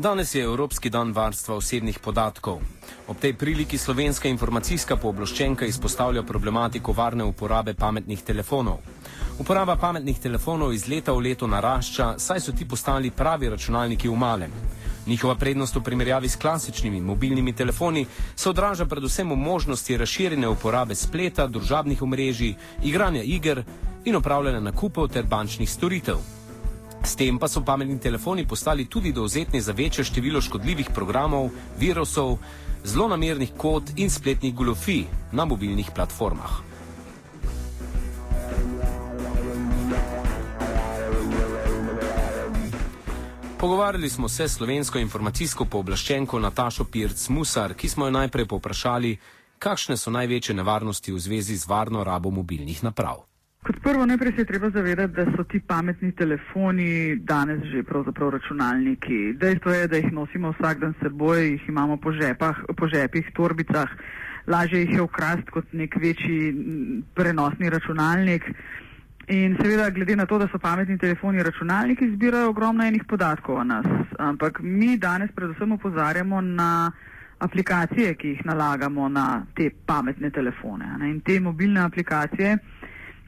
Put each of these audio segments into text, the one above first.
Danes je Evropski dan varstva osebnih podatkov. Ob tej priliki slovenska informacijska pooblaščenka izpostavlja problematiko varne uporabe pametnih telefonov. Uporaba pametnih telefonov iz leta v leto narašča, saj so ti postali pravi računalniki v malem. Njihova prednost v primerjavi s klasičnimi mobilnimi telefoni se odraža predvsem v možnosti razširjene uporabe spleta, družabnih omrežij, igranja iger in upravljanja nakupov ter bančnih storitev. S tem pa so pametni telefoni postali tudi dovzetni za večje število škodljivih programov, virusov, zlonamernih kod in spletnih goljofij na mobilnih platformah. Pogovarjali smo se s slovensko informacijsko pooblaščenko Natašo Pirc Musar, ki smo jo najprej povprašali, kakšne so največje nevarnosti v zvezi z varno rabo mobilnih naprav. Kot prvo, najprej se je treba zavedati, da so ti pametni telefoni danes že pravzaprav računalniki. Dejstvo je, da jih nosimo vsak dan seboj, jih imamo po, žepah, po žepih, torbicah, lažje jih je ukrast kot nek večji prenosni računalnik. In seveda, glede na to, da so pametni telefoni računalniki, zbirajo ogromno enih podatkov o nas. Ampak mi danes predvsem upozarjamo na aplikacije, ki jih nalagamo na te pametne telefone. In te mobilne aplikacije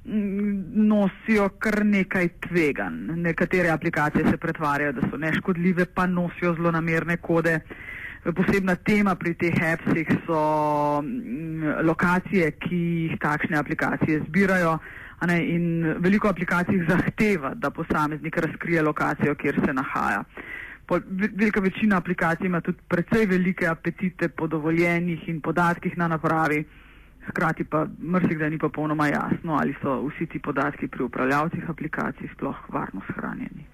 nosijo kar nekaj tvegan. Nekatere aplikacije se pretvarjajo, da so neškodljive, pa nosijo zlonamerne kode. Posebna tema pri teh appsih so lokacije, ki jih takšne aplikacije zbirajo. Ne, in veliko aplikacij zahteva, da posameznik razkrije lokacijo, kjer se nahaja. Velika večina aplikacij ima tudi precej velike apetite po dovoljenih in podatkih na napravi. Hkrati pa mrsikdaj ni popolnoma jasno, ali so vsi ti podatki pri upravljavcih aplikacij sploh varno shranjeni.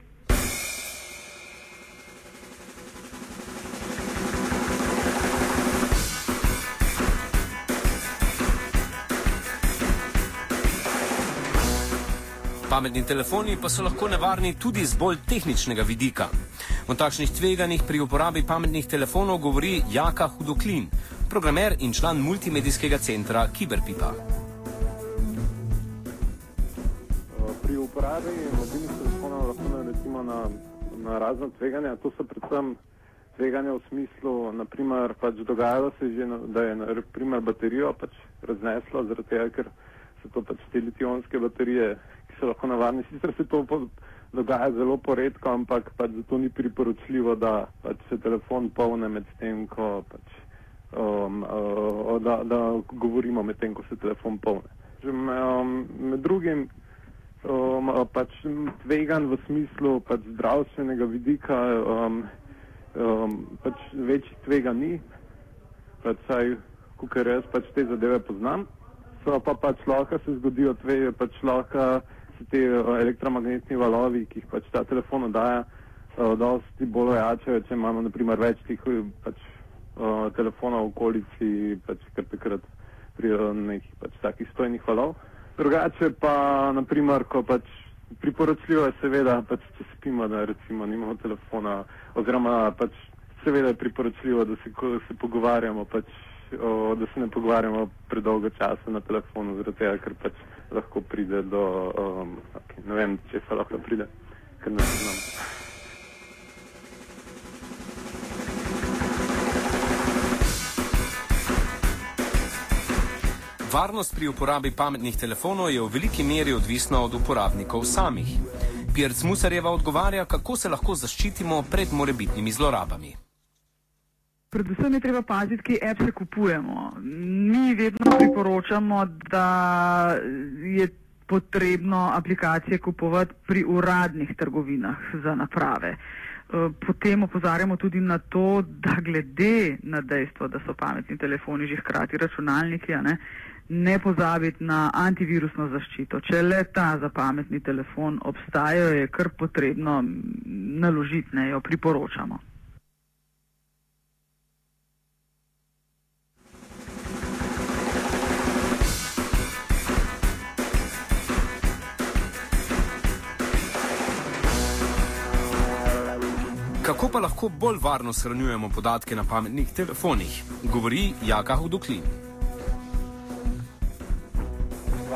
Pametni telefoni pa so lahko nevarni tudi z bolj tehničnega vidika. O takšnih tveganjih pri uporabi pametnih telefonov govori Jaka Hudoklin, programer in član multimedijskega centra Kiberpipa. Pri uporabi mobilnih telefonov lahko naletimo na, na razne tveganja. To so predvsem tveganja v smislu, naprimer, pač dogajalo se je že, da je naprimer, baterijo pač razneslo, zaradi tega, ker so to pač te litionske baterije, ki so lahko navarne. Sicer se to dogaja zelo poredko, ampak pač zato ni priporočljivo, da pač se telefon polne med tem, ko pač um, uh, da, da govorimo med tem, ko se telefon polne. Um, med drugim um, pač tvegan v smislu pač zdravstvenega vidika, um, um, pač večjih tvega ni, pač saj, kukaj res pač te zadeve poznam. So pa pač lahko se zgodijo tvege, pač lahko se te uh, elektromagnetni valovi, ki jih pač ta telefon oddaja, uh, dosti bolj ojačajo, če imamo naprimer več tih pač uh, telefona v okolici, pač kar takrat pri nekih pač takih stojnih valov. Drugače pa, naprimer, ko pač priporočljivo je seveda, pač če spimo, da recimo nimamo telefona, oziroma pač seveda je priporočljivo, da se, se pogovarjamo, pač, o, da se ne pogovarjamo predolgo časa na telefonu, zaradi tega, ker pač lahko pride do, um, okay, ne vem, če se lahko pride, ker ne znam. Varnost pri uporabi pametnih telefonov je v veliki meri odvisna od uporabnikov samih. Pirc Musarjeva odgovarja, kako se lahko zaščitimo pred morebitnimi zlorabami. Predvsem je treba paziti, kje app se kupujemo. Mi vedno priporočamo, da je potrebno aplikacije kupovati pri uradnih trgovinah za naprave. Potem opozarjamo tudi na to, da glede na dejstvo, da so pametni telefoni že hkrati računalniki, ne, ne pozabiti na antivirusno zaščito. Če le ta za pametni telefon obstaja, je kar potrebno naložiti, ne jo priporočamo. Kako pa lahko bolj varno shranjujemo podatke na pametnih telefonih, govori Jaka Hudoklin.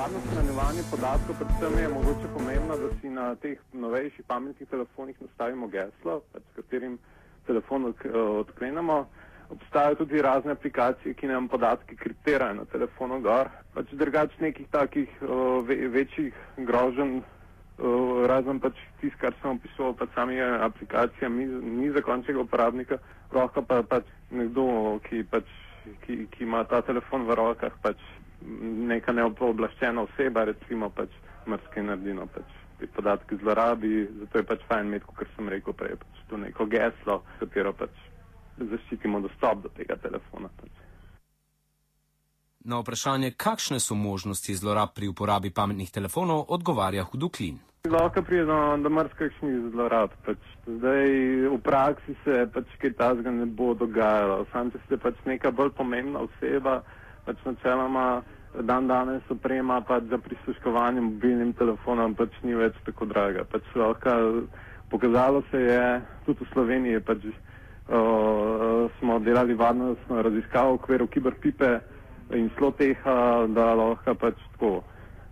Varno shranjevanje podatkov predvsem je mogoče pomembno, da si na teh novejših pametnih telefonih nastavimo geslo, pač s katerim telefon odklenemo. Obstajajo tudi razne aplikacije, ki nam podatke kriptirajo na telefonu gor. Pač drugač nekih takih uh, ve, večjih grožen, uh, razen pač tisto, kar sem opisoval, pač sami aplikacija, ni, ni za končnega uporabnika, lahko pa pač nekdo, ki, pač, ki, ki ima ta telefon v rokah, pač neka neoblaščena oseba, recimo pač mrske naredino. Pač te podatke zlorabi, zato je pač fajn imeti, kot sem rekel prej, pač to neko geslo, s katero pač zaščitimo dostop do tega telefona. Pač. Na vprašanje, kakšne so možnosti zlorab pri uporabi pametnih telefonov, odgovarja Huduklin. Lahko pride do, do marsikšnih zlorab. Pač. Zdaj v praksi se pač kaj tazga ne bo dogajalo. Sam, če ste pač neka bolj pomembna oseba, pač načeloma dan danes oprema pač za prisluškovanje mobilnim telefonom pač ni več tako draga. Pač lahko pokazalo se je, tudi v Sloveniji pač uh, smo delali varnostno raziskavo v okviru kiberpipe in sloteha, da lahko pač tako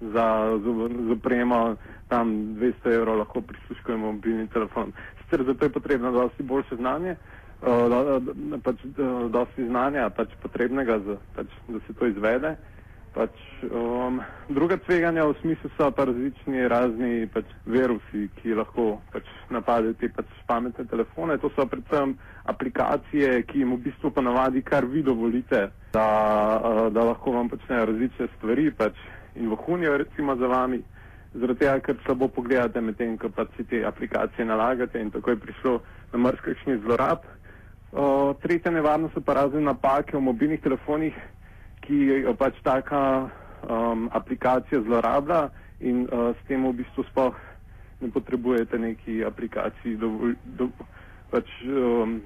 za z opremo tam 200 evrov lahko prisluškujemo mobilnim telefonom. Sicer zato je potrebno dosti boljše znanje, pač, uh, dosti znanja pač potrebnega, za, pač, da se to izvede. Pač, um, druga tveganja v smislu so pa različni razni pač, virusi, ki lahko pač, napadajo te pač, pametne telefone. To so predvsem aplikacije, ki jim v bistvu ponavadi kar vi dovolite, da, da lahko vam počnejo različne stvari pač, in vohunijo recimo za vami. Zaradi tega, ker slabo pogledate med tem, ko pač si te aplikacije nalagate in tako je prišlo na mrzkakšni zlorab. Uh, tretja nevarnost so pa razne napake v mobilnih telefonih ki jo pač taka um, aplikacija zlorablja in uh, s tem v bistvu sploh ne potrebujete neki aplikaciji do, do, pač, um,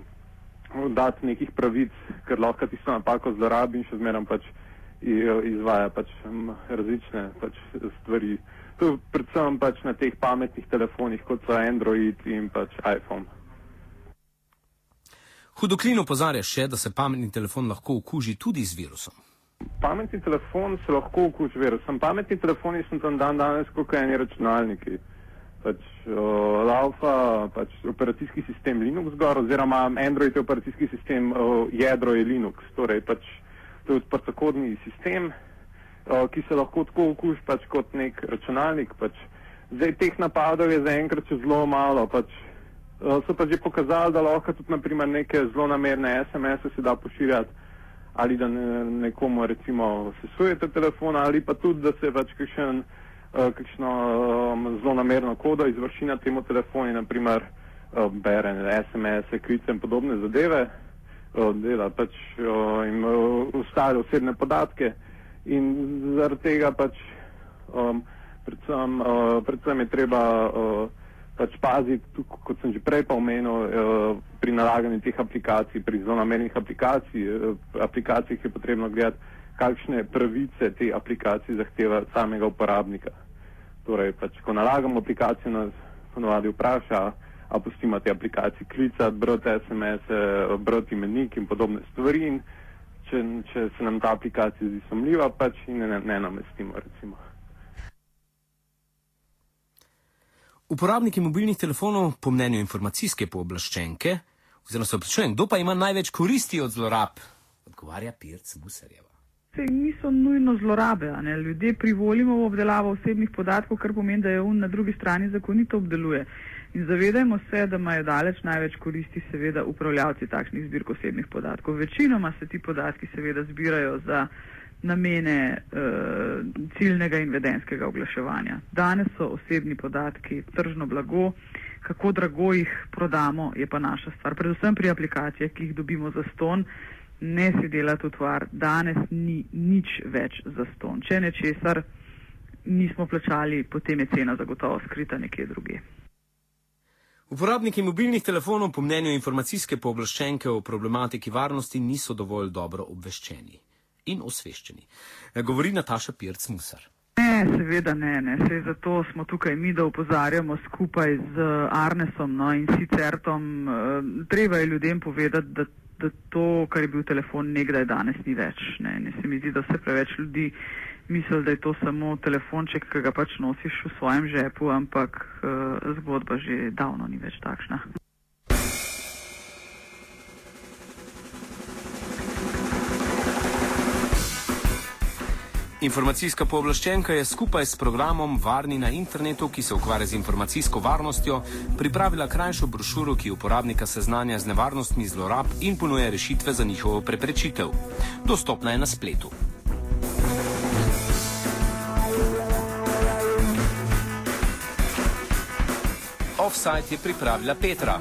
dati nekih pravic, ker lahko tisto napako zlorabi in še zmeraj pač izvaja pač, um, različne pač, stvari. To je predvsem pač na teh pametnih telefonih, kot so Android in pač iPhone. Hudoklin opozarja še, da se pametni telefon lahko okuži tudi z virusom pametni telefon se lahko okuži virus. Sem pametni telefoni, sem tam dan danes kot eni računalniki. Pač, uh, Alfa, pač operacijski sistem Linux gor, oziroma Android je operacijski sistem, uh, jedro je Linux. Torej, pač, to je odprtokodni sistem, uh, ki se lahko tako okuži pač, kot nek računalnik. Pač. Zdaj teh napadov je zaenkrat zelo malo. Pač, so pa že pokazali, da lahko tudi naprimer, neke zelo namerne SMS-e se da pošiljati ali da ne, nekomu recimo sesujete telefon, ali pa tudi, da se pač kakšen, uh, kakšno um, zelo namerno kodo izvrši na temu telefonu, naprimer uh, bere SMS-e, klice in podobne zadeve, uh, dela pač uh, in ustale osebne podatke in zaradi tega pač um, predvsem, predvsem je treba pač paziti, kot sem že prej pa omenil, eh, pri nalaganju teh aplikacij, pri zelo namenjenih aplikacij, eh, aplikacijah je potrebno gledati, kakšne pravice te aplikacije zahteva samega uporabnika. Torej, pač, ko nalagamo aplikacijo, nas ponovadi vpraša, a pustimo te aplikacije klicati, brati SMS, brati imenik in podobne stvari. In če, če se nam ta aplikacija zdi sumljiva, pač ne, ne, ne namestimo, recimo. Uporabniki mobilnih telefonov, po mnenju informacijske pooblaščenke, oziroma se vprašujem, kdo pa ima največ koristi od zlorab, odgovarja Pirc Musarjeva. Se niso nujno zlorabe, ne? ljudje privolimo v obdelavo osebnih podatkov, kar pomeni, da je on na drugi strani zakonito obdeluje. In zavedajmo se, da imajo daleč največ koristi seveda upravljavci takšnih zbirk osebnih podatkov. Večinoma se ti podatki seveda zbirajo za namene uh, ciljnega in vedenskega oglaševanja. Danes so osebni podatki tržno blago, kako drago jih prodamo, je pa naša stvar. Predvsem pri aplikacijah, ki jih dobimo za ston, ne si delati utvar, danes ni nič več za ston. Če nečesar nismo plačali, potem je cena zagotovo skrita nekje druge. Uporabniki mobilnih telefonov po mnenju informacijske pooblaščenke o problematiki varnosti niso dovolj dobro obveščeni in osveščeni. E, govori Nataša Pirc Musar. Ne, seveda ne, ne. Sej zato smo tukaj mi, da upozarjamo skupaj z Arnesom no, in sicer tom, uh, treba je ljudem povedati, da, da to, kar je bil telefon nekdaj, danes ni več. Ne, ne se mi zdi, da se preveč ljudi misli, da je to samo telefonček, ki ga pač nosiš v svojem žepu, ampak uh, zgodba že davno ni več takšna. Informacijska pooblaščenka je skupaj s programom Varni na internetu, ki se ukvarja z informacijsko varnostjo, pripravila krajšo brošuro, ki uporabnika seznanja z nevarnostmi zlorab in ponuje rešitve za njihovo preprečitev. Dostopna je na spletu. Offside je pripravila Petra.